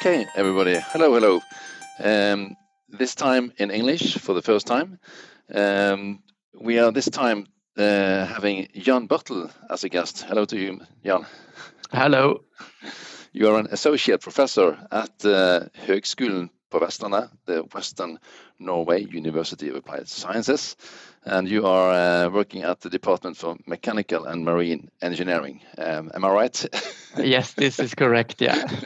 Okay, everybody. Hello, hello. Um, this time in English for the first time. Um, we are this time uh, having Jan Bartl as a guest. Hello to you, Jan. Hello. You are an associate professor at uh, Høgskolen på Vestlandet, the Western Norway University of Applied Sciences, and you are uh, working at the Department for Mechanical and Marine Engineering. Um, am I right? yes, this is correct. Yeah.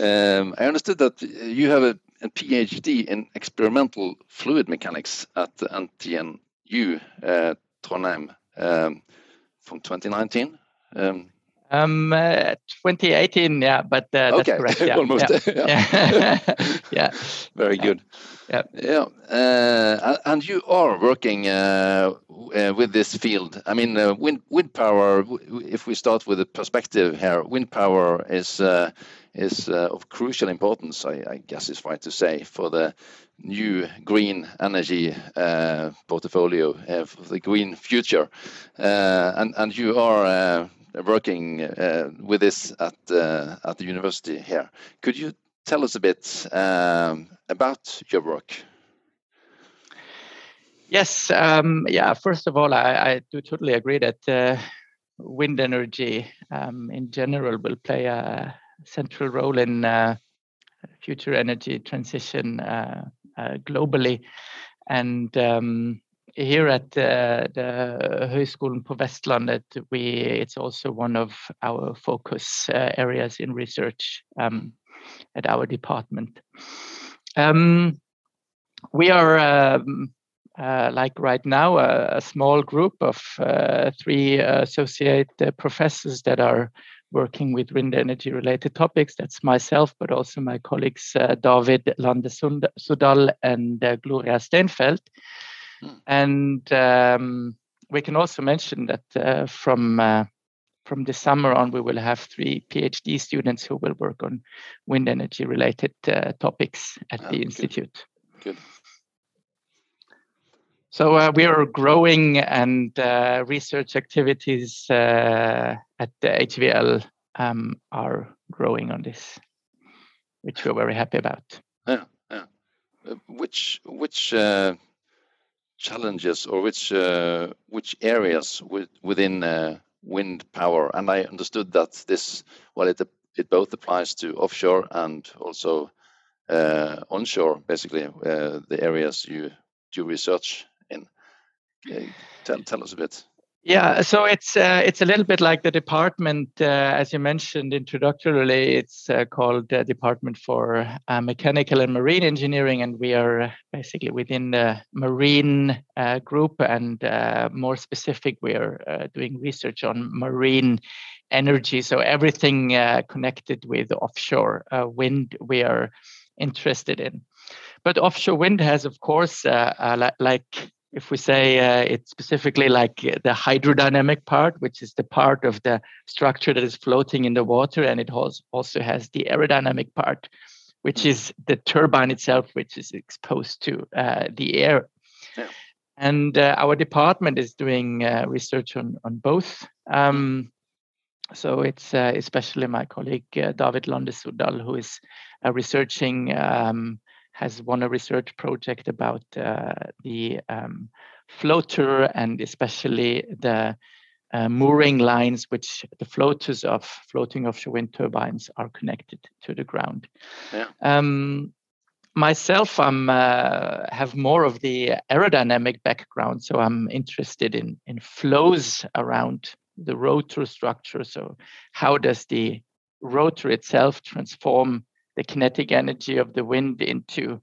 um, I understood that you have a, a, PhD in experimental fluid mechanics at the NTNU uh, Trondheim um, from 2019. Um, um, uh, 2018, yeah, but uh, that's okay. correct. Yeah. Almost. Yeah. yeah. yeah. Very good. Yeah. Yeah. Uh, and you are working uh, uh, with this field. I mean, uh, wind wind power. If we start with a perspective here, wind power is is of crucial importance. I, I, guess it's right to say for the new green energy portfolio of the green future. and and you are working uh, with this at uh, at the university here. Could you tell us a bit um, about your work? Yes, um, yeah. First of all, I, I, do totally agree that uh, wind energy um, in general will play a central role in uh, future energy transition uh, uh, globally, and um, here at uh, the Høgskolen på Vestlandet, we it's also one of our focus uh, areas in research um, at our department. Um, we are um, uh, like right now a, a small group of uh, three associate uh, professors that are working with wind energy related topics. That's myself, but also my colleagues uh, David Lande Sudall and Gloria Steinfeld. Mm. And um, we can also mention that uh, from uh, from the summer on, we will have three PhD students who will work on wind energy related uh, topics at the good. institute. Good. So uh, we are growing, and uh, research activities uh, at the HVL um, are growing on this, which we're very happy about. Yeah, yeah. which which challenges or which uh, which areas within uh, wind power? And I understood that this, well, it it both applies to offshore and also uh, onshore, basically, uh, the areas you do research in. Tell, tell us a bit. Yeah, so it's uh, it's a little bit like the department, uh, as you mentioned introductorily. It's uh, called the Department for uh, Mechanical and Marine Engineering, and we are basically within the marine uh, group. And uh, more specific, we are doing research on marine energy. So everything connected with offshore wind, we are interested in. But offshore wind has, of course, like if we say uh, it's specifically like the hydrodynamic part, which is the part of the structure that is floating in the water, and it also has the aerodynamic part, which is the turbine itself, which is exposed to uh, the air. Yeah. And uh, our department is doing uh, research on on both. Um, so it's uh, especially my colleague uh, David Lande Sudall who is researching um, has won a research project about uh, the um, floater and especially the uh, mooring lines, which the floaters of floating offshore wind turbines are connected to the ground. Yeah. Um, myself, I'm uh, have more of the aerodynamic background, so I'm interested in in flows around the rotor structure. So, how does the rotor itself transform the kinetic energy of the wind into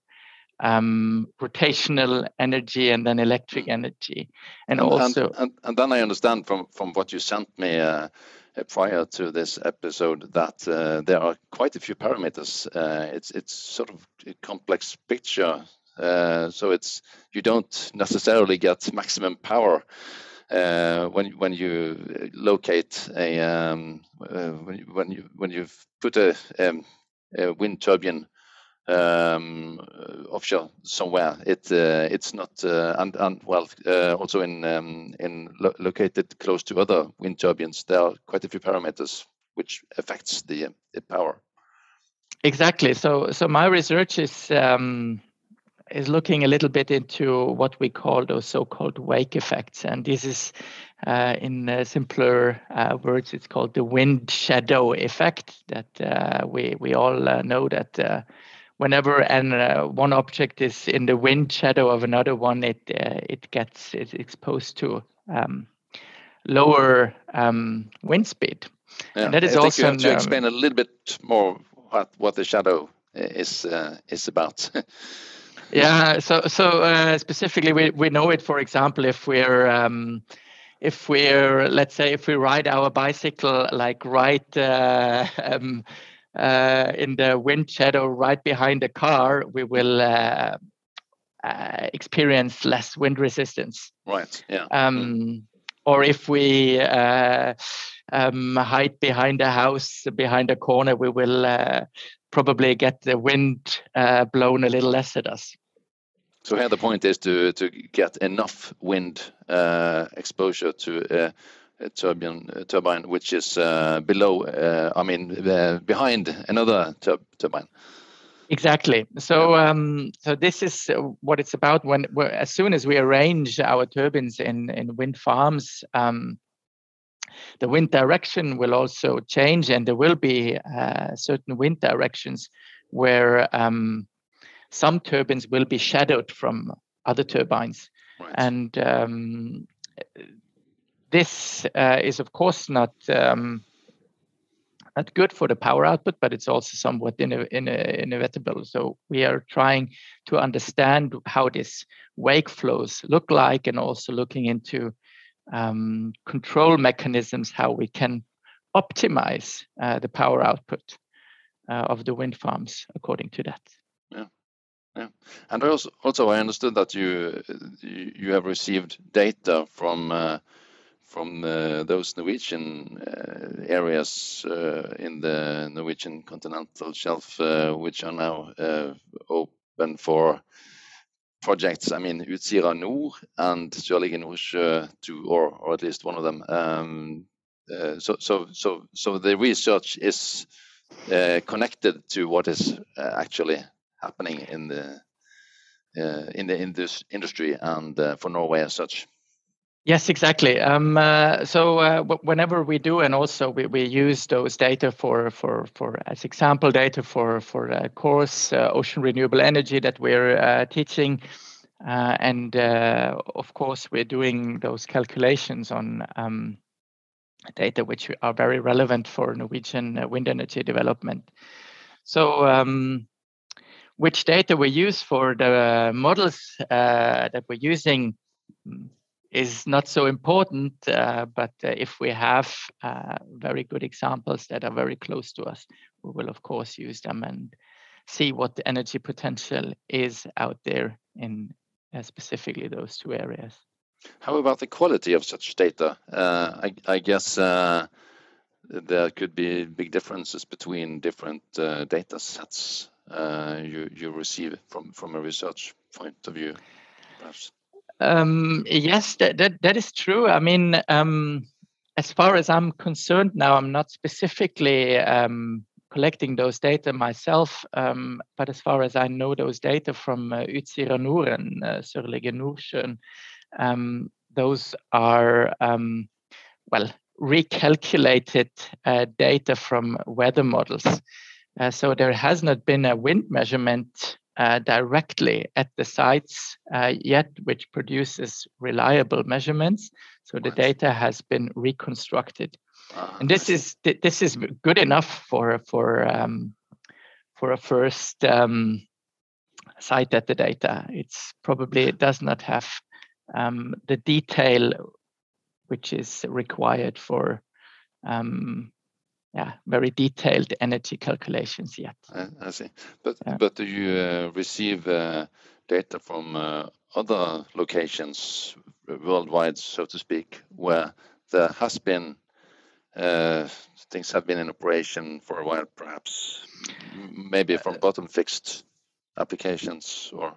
um, rotational energy and then electric energy, and, and also and, and, and, then I understand from from what you sent me uh, uh, prior to this episode that uh, there are quite a few parameters. Uh, it's it's sort of a complex picture, uh, so it's you don't necessarily get maximum power. Uh, when when you locate a um, when you, when you when you've put a um, uh, wind turbine um, offshore somewhere. It uh, it's not uh, and and well uh, also in um, in lo located close to other wind turbines. There are quite a few parameters which affects the, the power. exactly. So so my research is um, is looking a little bit into what we call those so-called wake effects, and this is uh, in uh, simpler uh, words, it's called the wind shadow effect. That uh, we we all uh, know that uh, whenever an one object is in the wind shadow of another one, it it gets it's exposed to um, lower um, wind speed. Yeah. And that is I also you have to explain a little bit more what what the shadow is is about. yeah. So so specifically, we we know it. For example, if we're um, if we're let's say if we ride our bicycle like right uh, um, uh, in the wind shadow right behind the car we will uh, uh experience less wind resistance. Right yeah. Um, or if we uh, um, hide behind a house behind a corner we will uh, probably get the wind blown a little less at us so here the point is to to get enough wind uh, exposure to uh, a turbine, a turbine which is uh, below, uh, I mean, uh, behind another tur turbine. Exactly. So, um, so this is what it's about. When as soon as we arrange our turbines in in wind farms, um, the wind direction will also change, and there will be uh, certain wind directions where um, some turbines will be shadowed from other turbines. Right. And um, this uh, is, of course, not um, not good for the power output, but it's also somewhat in in inevitable. So we are trying to understand how these wake flows look like, and also looking into um, control mechanisms, how we can optimize uh, the power output uh, of the wind farms according to that. Yeah. Yeah, and also, also I understood that you you have received data from uh, from uh, those Norwegian uh, areas uh, in the Norwegian continental shelf, uh, which are now uh, open for projects. I mean, Utsira Nord and Sørlige Nordsjø, two, or or at least one of them. Um, so so so so the research is connected to what is actually happening in the uh, in the in this industry and uh, for Norway as such. Yes, exactly. Um, uh, so uh, whenever we do, and also we, we use those data for for for as example data for for a course uh, ocean renewable energy that we're uh, teaching, and of course we're doing those calculations on um, data which are very relevant for Norwegian wind energy development. So um, which data we use for the models uh, that we're using is not so important, uh, but uh, if we have uh, very good examples that are very close to us, we will of course use them and see what the energy potential is out there in uh, specifically those two areas. How about the quality of such data? Uh, I, I, guess there could be big differences between different data sets uh, you you receive from from a research point of view, perhaps? Um, yes, that, that that is true. I mean, um, as far as I'm concerned now, I'm not specifically um, collecting those data myself, um, but as far as I know those data from uh, Utsira and uh, Sørlige um, those are um, well recalculated uh, data from weather models. Uh, so there has not been a wind measurement uh, directly at the sites uh, yet, which produces reliable measurements. So the data has been reconstructed, ah, and this is this is good enough for for um, for a first um, sight at the data. It's probably it does not have um, the detail which is required for um, yeah, very detailed energy calculations yet. I, I see. But yeah. but do you uh, receive uh, data from uh, other locations worldwide, so to speak, where there has been uh, things have been in operation for a while, perhaps maybe from uh, bottom fixed applications or?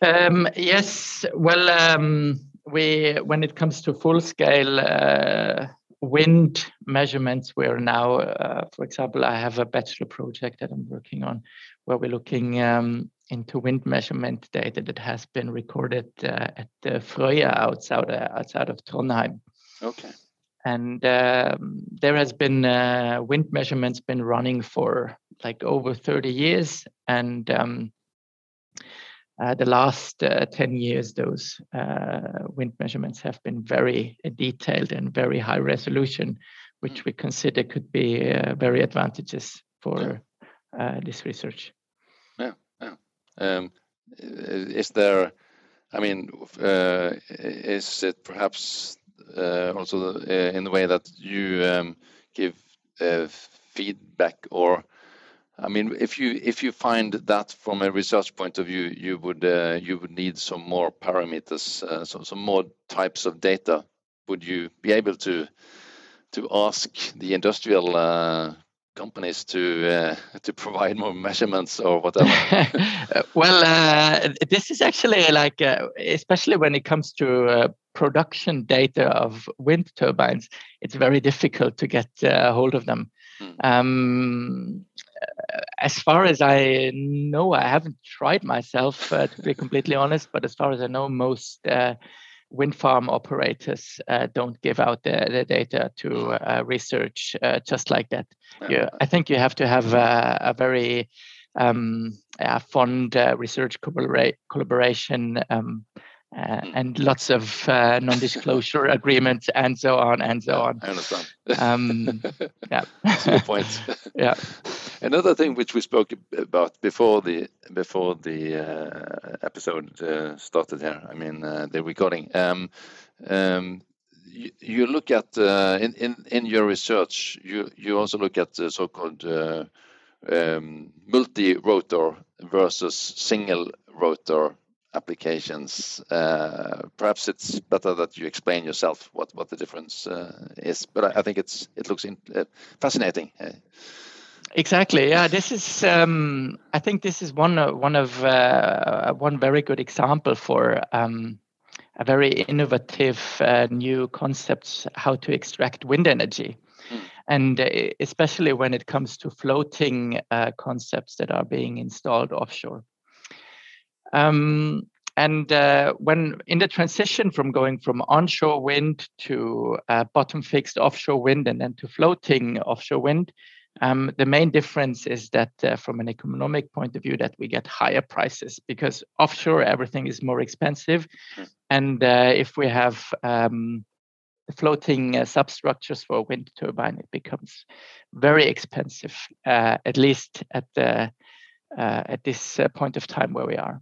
Um, yes. Well, um, we when it comes to full scale uh, wind measurements, we're now, uh, for example, I have a bachelor project that I'm working on where we're looking um, into wind measurement data that has been recorded uh, at the Frøya outside, uh, outside of Trondheim. Okay. And um, there has been uh, wind measurements been running for like over 30 years. And um, uh, the last uh, 10 years, those uh, wind measurements have been very detailed and very high resolution, which mm. we consider could be uh, very advantageous for uh, this research. Yeah, yeah. Um, is there, I mean, uh, is it perhaps also in the way that you um, give feedback or I mean, if you if you find that from a research point of view, you would uh, you would need some more parameters, uh, so some more types of data. Would you be able to to ask the industrial uh, companies to uh, to provide more measurements or whatever? well, uh, this is actually like, uh, especially when it comes to production data of wind turbines, it's very difficult to get a hold of them. Hmm. Um, as far as I know, I haven't tried myself uh, to be completely honest. But as far as I know, most uh, wind farm operators uh, don't give out the, the data to uh, research uh, just like that. Yeah, I think you have to have a, a very um, uh, research collabora- collaboration um, uh, hmm. and lots of uh, non-disclosure agreements and so on and so on. I understand. Um, yeah, That's a good point. yeah. Another thing which we spoke about before the before the uh, episode uh, started here. I mean uh, the recording. Um, um, you, you, look at uh, in, in in your research. You you also look at the so-called um, multi-rotor versus single rotor applications. Uh, perhaps it's better that you explain yourself what, what the difference uh, is. But I, I, think it's it looks in, uh, fascinating. Uh, exactly. Yeah. This is. Um, I think this is one one of uh, one very good example for. Um, a very innovative uh, new concepts how to extract wind energy hmm. and especially when it comes to floating concepts that are being installed offshore um, and uh, when in the transition from going from onshore wind to uh, bottom fixed offshore wind and then to floating offshore wind, um, the main difference is that uh, from an economic point of view that we get higher prices because offshore everything is more expensive hmm. and uh, if we have um, floating uh, substructures for a wind turbine it becomes very expensive uh, at least at the at this point of time where we are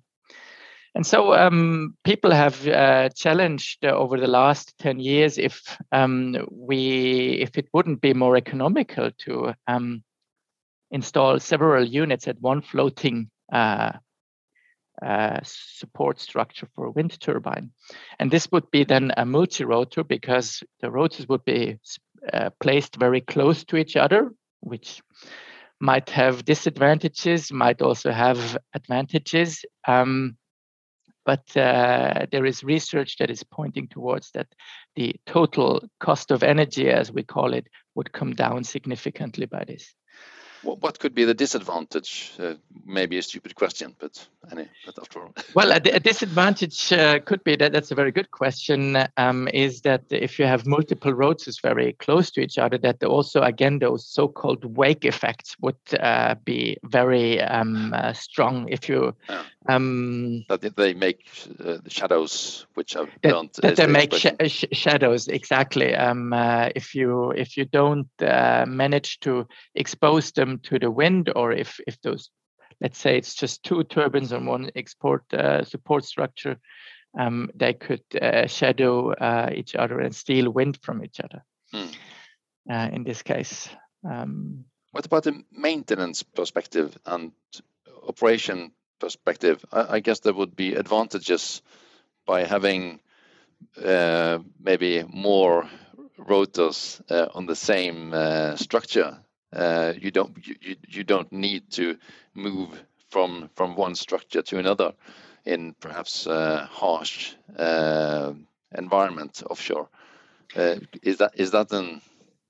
and so um, people have uh, challenged uh, over the last 10 years if um, we if it wouldn't be more economical to um, install several units at one floating uh, uh support structure for a wind turbine. And this would be then a multi-rotor because the rotors would be uh, placed very close to each other, which might have disadvantages, might also have advantages. Um, but uh, there is research that is pointing towards that the total cost of energy, as we call it, would come down significantly by this what could be the disadvantage? Uh, maybe a stupid question, but any, but after all. well, a, a disadvantage uh, could be that that's a very good question. Um, is that if you have multiple rotors very close to each other, that also again those so-called wake effects would uh, be very um, uh, strong. If you yeah. um, that they make uh, shadows, which are that, that they make sh sh shadows exactly. Um, uh, if you if you don't manage to expose them to the wind or if if those let's say it's just two turbines on one export uh, support structure um, they could uh, shadow uh, each other and steal wind from each other. Hmm. Uh, in this case um, what about the maintenance perspective and operation perspective? I, I guess there would be advantages by having uh, maybe more rotors uh, on the same structure uh, you don't you, you don't need to move from from one structure to another in perhaps harsh uh, environment offshore. Uh, is that is that an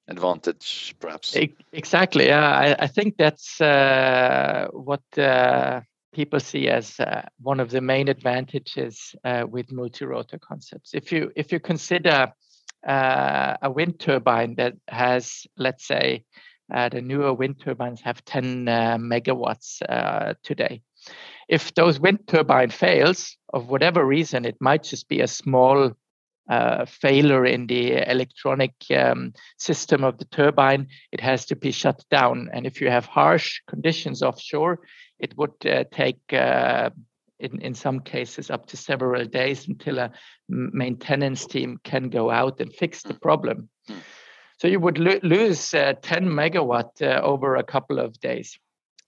advantage, perhaps? Exactly. Yeah, I, I think that's uh, what uh, people see as one of the main advantages with multi-rotor concepts. If you if you consider a wind turbine that has, let's say, uh, the newer wind turbines have 10 uh, megawatts uh, today. If those wind turbine fails, of whatever reason, it might just be a small uh, failure in the electronic um, system of the turbine, it has to be shut down. And if you have harsh conditions offshore, it would uh, take, uh, in, in some cases, up to several days until a maintenance team can go out and fix the problem. So you would lo- lose uh, 10 megawatt uh, over a couple of days.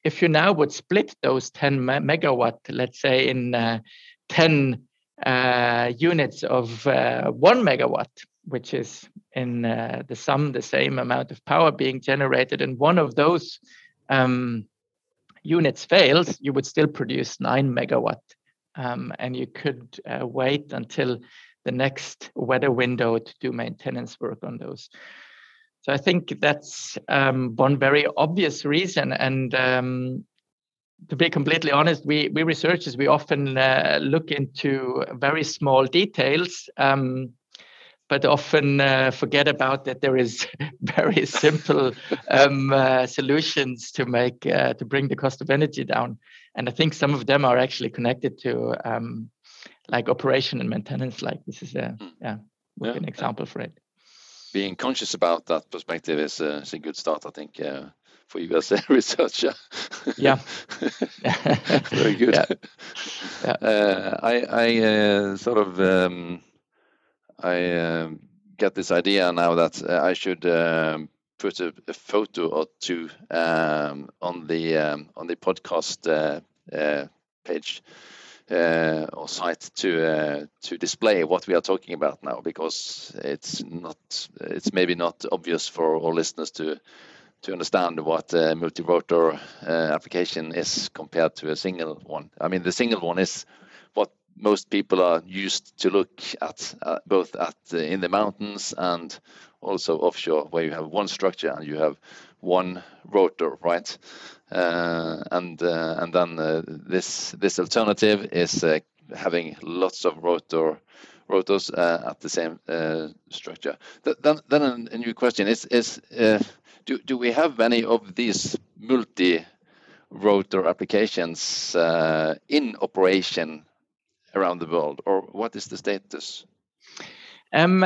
If you now would split those 10 me- megawatt, let's say in uh, 10 uh, units of uh, one megawatt, which is in uh, the sum the same amount of power being generated, and one of those um, units fails, you would still produce nine megawatt. Um, and you could wait until the next weather window to do maintenance work on those. So I think that's um, one very obvious reason. And um, to be completely honest, we, we researchers, we often uh, look into very small details, um, but often uh, forget about that there is very simple um, uh, solutions to make, uh, to bring the cost of energy down. And I think some of them are actually connected to um, like operation and maintenance, like this is a, hmm. yeah, yeah, an example for it being conscious about that perspective is, uh, is a good start, I think, uh, for you as a researcher. Yeah. Very good. Yeah. yeah. Uh, I, I uh, sort of um, I um, get this idea now that uh, I should um, put a, a, photo or two um, on the um, on the podcast uh, page uh, or site to uh, to display what we are talking about now because it's not it's maybe not obvious for all listeners to to understand what a multi-rotor uh, application is compared to a single one. I mean, the single one is what most people are used to look at, uh, both at in the mountains and also offshore, where you have one structure and you have one rotor, right? Uh, and uh, and then uh, this this alternative is having lots of rotor rotors at the same structure. then then a new question is is do do we have any of these multi rotor applications in operation around the world, or what is the status? Um,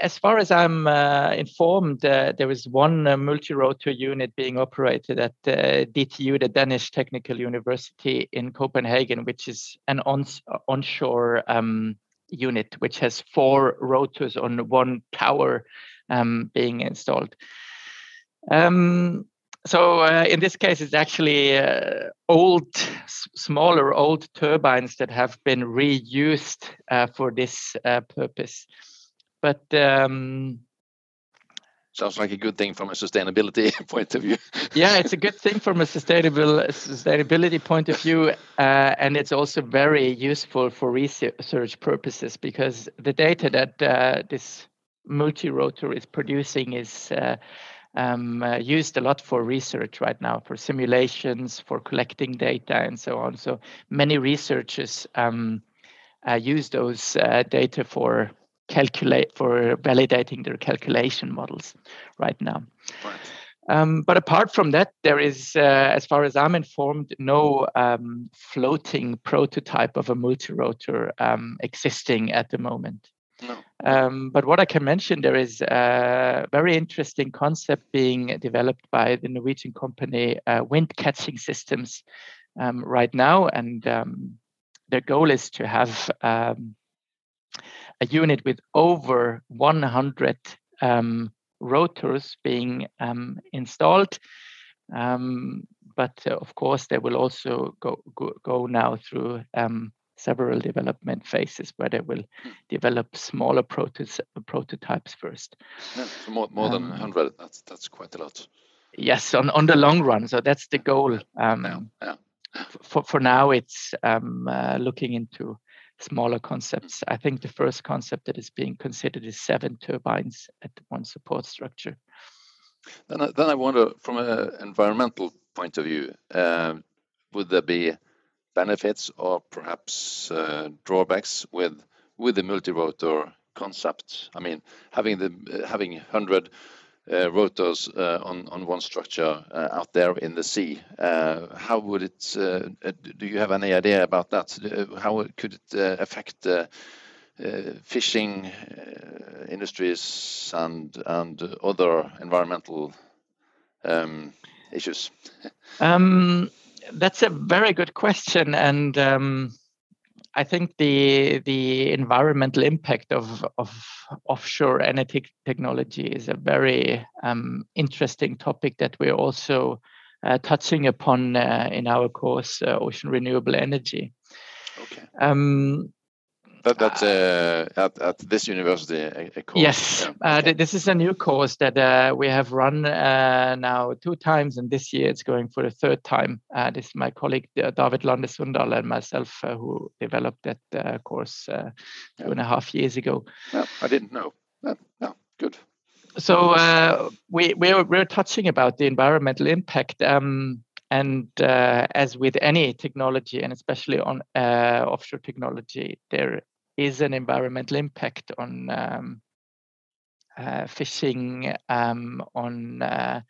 as far as I'm uh, informed, uh, there is one uh, multi-rotor unit being operated at uh, DTU, the Danish Technical University in Copenhagen, which is an on- onshore um, unit which has four rotors on one tower um, being installed. Um, so uh, in this case, it's actually uh, old, s- smaller old turbines that have been reused uh, for this uh, purpose. But um, sounds like a good thing from a sustainability point of view. yeah, it's a good thing from a sustainable sustainability point of view, uh, and it's also very useful for research purposes because the data that uh, this multi-rotor is producing is um, uh, used a lot for research right now, for simulations, for collecting data, and so on. So many researchers um, uh, use those uh, data for calculate for validating their calculation models right now. Right. Um, but apart from that, there is, uh, as far as I'm informed, no um, floating prototype of a multi-rotor um, existing at the moment. No. Um, but what I can mention, there is a very interesting concept being developed by the Norwegian company uh, Wind Catching Systems um, right now, and um, their goal is to have um, a unit with over 100 um, rotors being um, installed. but uh, of course, they will also go go, go now through several development phases where they will hmm. develop smaller prototypes first. Yeah, so more, more than 100, um, that's, that's quite a lot. Yes, on, on the long run. So that's the goal. Um, yeah, yeah. For, for now, it's um, uh, looking into smaller concepts. I think the first concept that is being considered is seven turbines at one support structure. Then I, then I wonder, from an environmental point of view, uh, would there be benefits or perhaps uh, drawbacks with with the multi-rotor concept? I mean, having the having hundred uh, rotors uh, on on one structure uh, out there in the sea. Uh, how would it? Uh, do you have any idea about that? How could it affect? fishing industries and and other environmental um, issues? Um, that's a very good question, and um, I think the the environmental impact of of offshore energy technology is a very um, interesting topic that we're also uh, touching upon uh, in our course, uh, Ocean Renewable Energy. Okay. Um, that, that's uh, at, at this university a, a course. Yes, yeah. uh, this is a new course that uh, we have run uh, now two times, and this year it's going for the third time. Uh, this is my colleague uh, David Lande Sudall and myself who developed that course two yeah. and a half years ago. Yeah, I didn't know. Yeah, good. So we we're, we're touching about the environmental impact. Um, and uh, as with any technology, and especially on uh, offshore technology, there is an environmental impact on um, uh, fishing, um, on uh,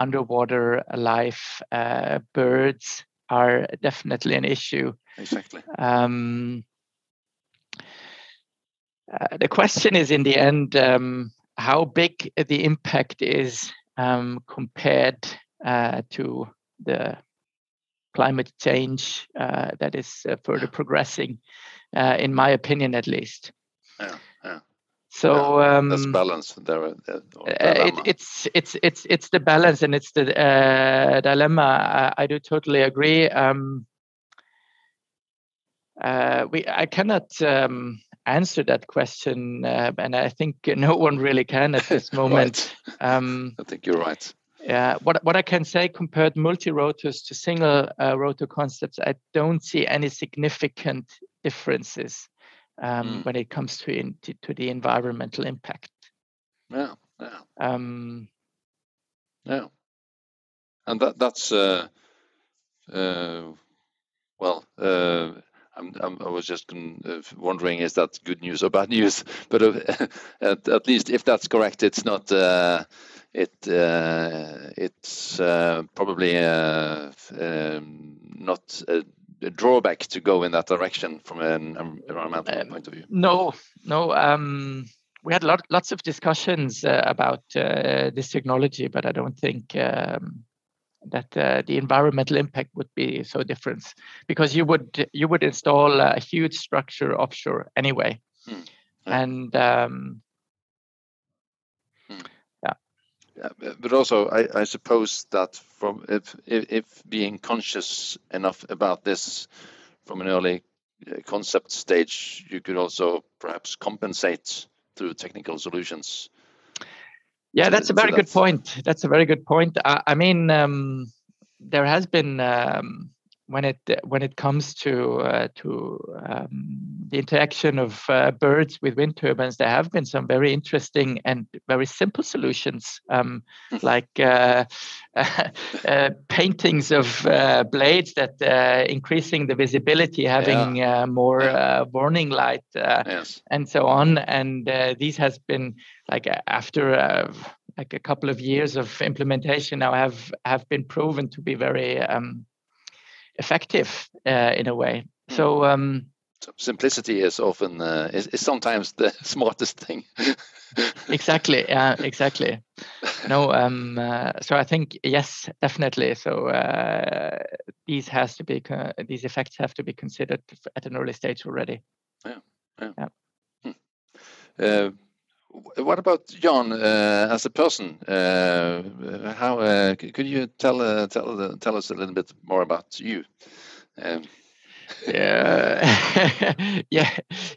underwater life. Uh, birds are definitely an issue. Exactly. Um, uh, the question is, in the end, um, how big the impact is um, compared to the climate change uh, that is uh, further progressing, uh, in my opinion, at least. Yeah, yeah. So yeah, um, that's balance. There, uh, it, it's it's it's it's the balance and it's the uh, dilemma. I, I, do totally agree. Um, uh, we I cannot um, answer that question, and I think no one really can at this moment. right. um, I think you're right. Yeah, what what I can say compared multi-rotors to single uh, rotor concepts, I don't see any significant differences um, mm. when it comes to, in, to, to the environmental impact. Yeah, yeah, um, yeah, and that that's uh, uh, well. Uh, I'm, I'm, i was just uh, wondering, is that good news or bad news? But uh, at, at, least if that's correct, it's not uh, it uh, it's uh, probably uh, um, not a, a, drawback to go in that direction from an environmental um, point of view. No, no. Um, we had lot, lots of discussions uh, about uh, this technology, but I don't think um, that uh, the environmental impact would be so different because you would you would install a huge structure offshore anyway, hmm. and um, yeah, but also I, I suppose that from if, if, if being conscious enough about this from an early uh, concept stage, you could also perhaps compensate through technical solutions. Yeah, that's a very good point. That's a very good point. I, I mean, um, there has been um, when it when it comes to uh, to um, the interaction of uh, birds with wind turbines, there have been some very interesting and very simple solutions, um, like uh, uh paintings of uh, blades that uh, increasing the visibility, having yeah. more yeah. warning light, yes. and so on. And these has been like after like a couple of years of implementation now have have been proven to be very um, effective uh, in a way. Hmm. So, um, so simplicity is often uh, is, is sometimes the smartest thing. exactly. Yeah. Exactly. No. Um. Uh, so I think yes, definitely. So uh, these has to be these effects have to be considered at an early stage already. Yeah. Yeah. yeah. Hmm. What about Jan uh, as a person? Uh, how uh, could you tell uh, tell tell us a little bit more about you? Um. yeah, yeah,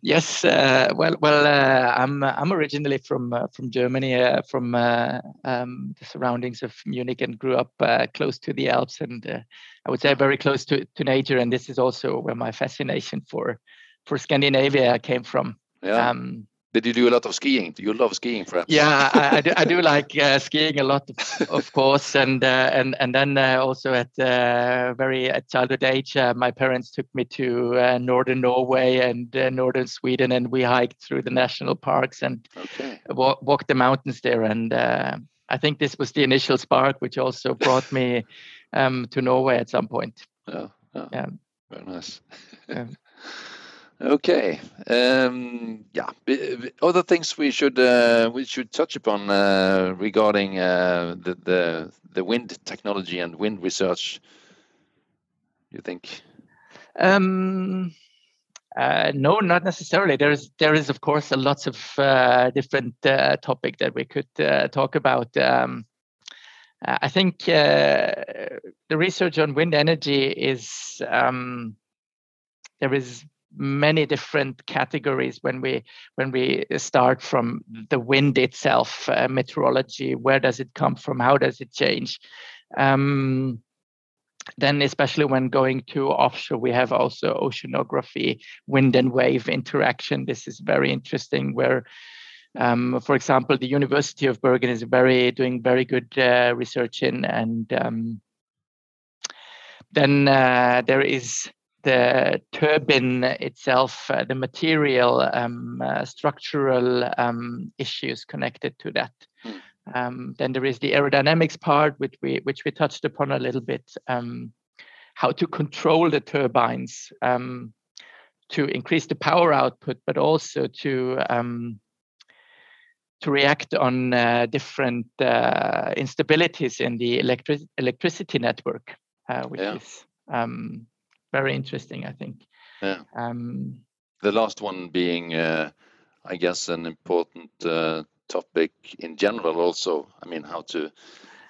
yes. Uh, well, well, uh, I'm I'm originally from from Germany, from um, the surroundings of Munich, and grew up close to the Alps, and I would say very close to to nature. And this is also where my fascination for for Scandinavia came from. Yeah. Um, did you do a lot of skiing? Do you love skiing, perhaps? Yeah, I, I, do, I do like uh, skiing a lot, of, of course, and uh, and and then uh, also at uh, very at childhood age, uh, my parents took me to uh, northern Norway and northern Sweden, and we hiked through the national parks and okay. wa- walked the mountains there. And I think this was the initial spark, which also brought me um, to Norway at some point. Yeah, yeah, yeah. very nice. Okay. Um, yeah. Other things we should uh, we should touch upon uh, regarding uh, the, the the wind technology and wind research. You think? Um, uh, no, not necessarily. There is there is of course a lots of uh, different uh, topic that we could talk about. Um, I think the research on wind energy is um, there is many different categories when we when we start from the wind itself uh, meteorology where does it come from how does it change? Um, then especially when going to offshore we have also oceanography wind and wave interaction. This is very interesting where um, for example the university of bergen is very doing very good uh, research in and um, then uh, there is the turbine itself, uh, the material um, uh, structural um, issues connected to that. Mm. Um, then there is the aerodynamics part, which we which we touched upon a little bit. Um, how to control the turbines um, to increase the power output, but also to um, to react on uh, different uh, instabilities in the electric electricity network, uh, which yeah. is um, very interesting, I think. Yeah. Um, the last one being, uh, I guess, an important uh, topic in general. Also, I mean, how to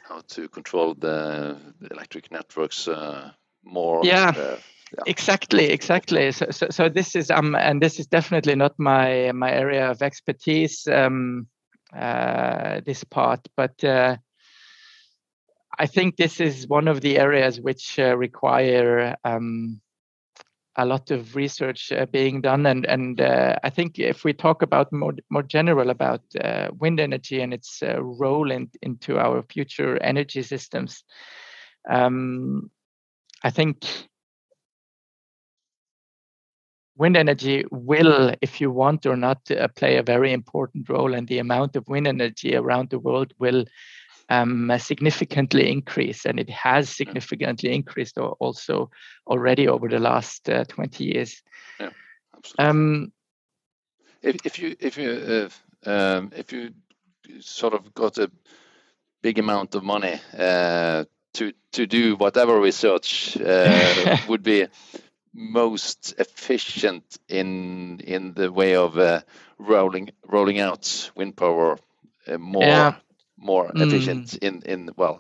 how to control the electric networks uh, more. Yeah. Uh, yeah. Exactly, exactly. So, so, so, this is um, and this is definitely not my my area of expertise. Um, uh, this part, but uh, I think this is one of the areas which uh, require um, a lot of research uh, being done, and and uh, I think if we talk about more more general about uh, wind energy and its uh, role in, into our future energy systems, um, I think wind energy will, if you want or not, uh, play a very important role, and the amount of wind energy around the world will um, significantly increase, and it has significantly increased or also already over the last uh, 20 years. Yeah, absolutely. Um, if, if you if you uh, um, if you sort of got a big amount of money uh, to to do whatever research uh, would be most efficient in in the way of uh, rolling rolling out wind power uh, more yeah more mm. efficient in in well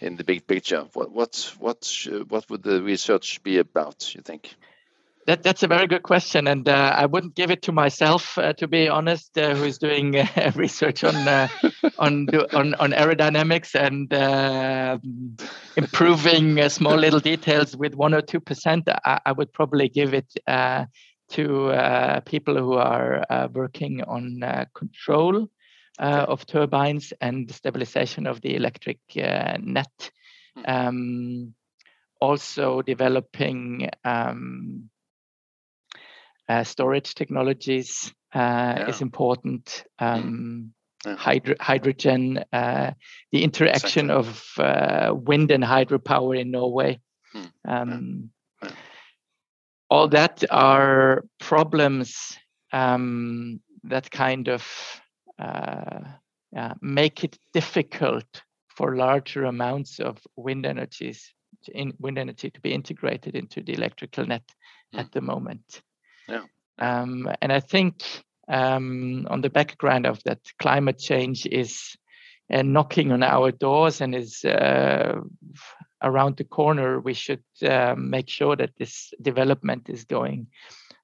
in the big picture what what what what would the research be about you think that, that's a very good question, and uh, I wouldn't give it to myself, uh, to be honest, uh, who's doing uh, research on uh, on, on on aerodynamics and uh, improving small little details with one or two percent. I, I, would probably give it to people who are working on control uh, of turbines and the stabilization of the electric uh, net. Hmm. Um, also developing um, uh, storage technologies yeah. is important. Um, yeah. Hydro- hydrogen, uh, the interaction exactly. of uh, wind and hydropower in Norway. Hmm. Um, yeah. All that are problems um, that kind of uh, make it difficult for larger amounts of wind energies in wind energy to be integrated into the electrical net mm. at the moment. Yeah. Um, and I think um, on the background of that, climate change is uh, knocking on our doors and is uh, around the corner. We should uh, make sure that this development is going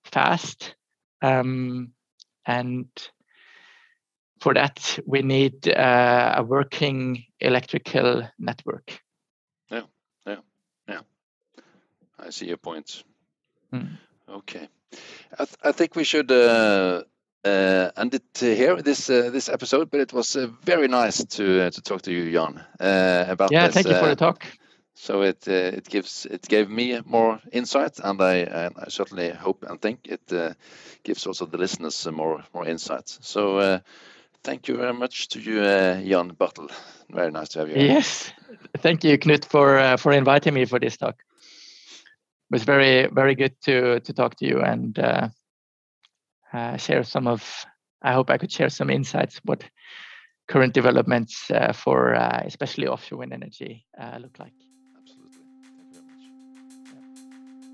fast um, and for that, we need uh, a working electrical network. Yeah, yeah, yeah. I see your point. Mm. Okay. I, th I think we should uh, uh, end it here this uh, this episode. But it was uh, very nice to uh, to talk to you, Jan, uh, about yeah. this. thank you for the talk. So it it gives it gave me more insight, and I, and I certainly hope and think it gives also the listeners more more insight. So thank you very much to you, Jan Bartl. Very nice to have you. Yes, thank you, Knut, for for inviting me for this talk it was very very good to to talk to you and uh, uh, share some of. I hope I could share some insights what current developments uh, for uh, especially offshore wind energy uh, look like.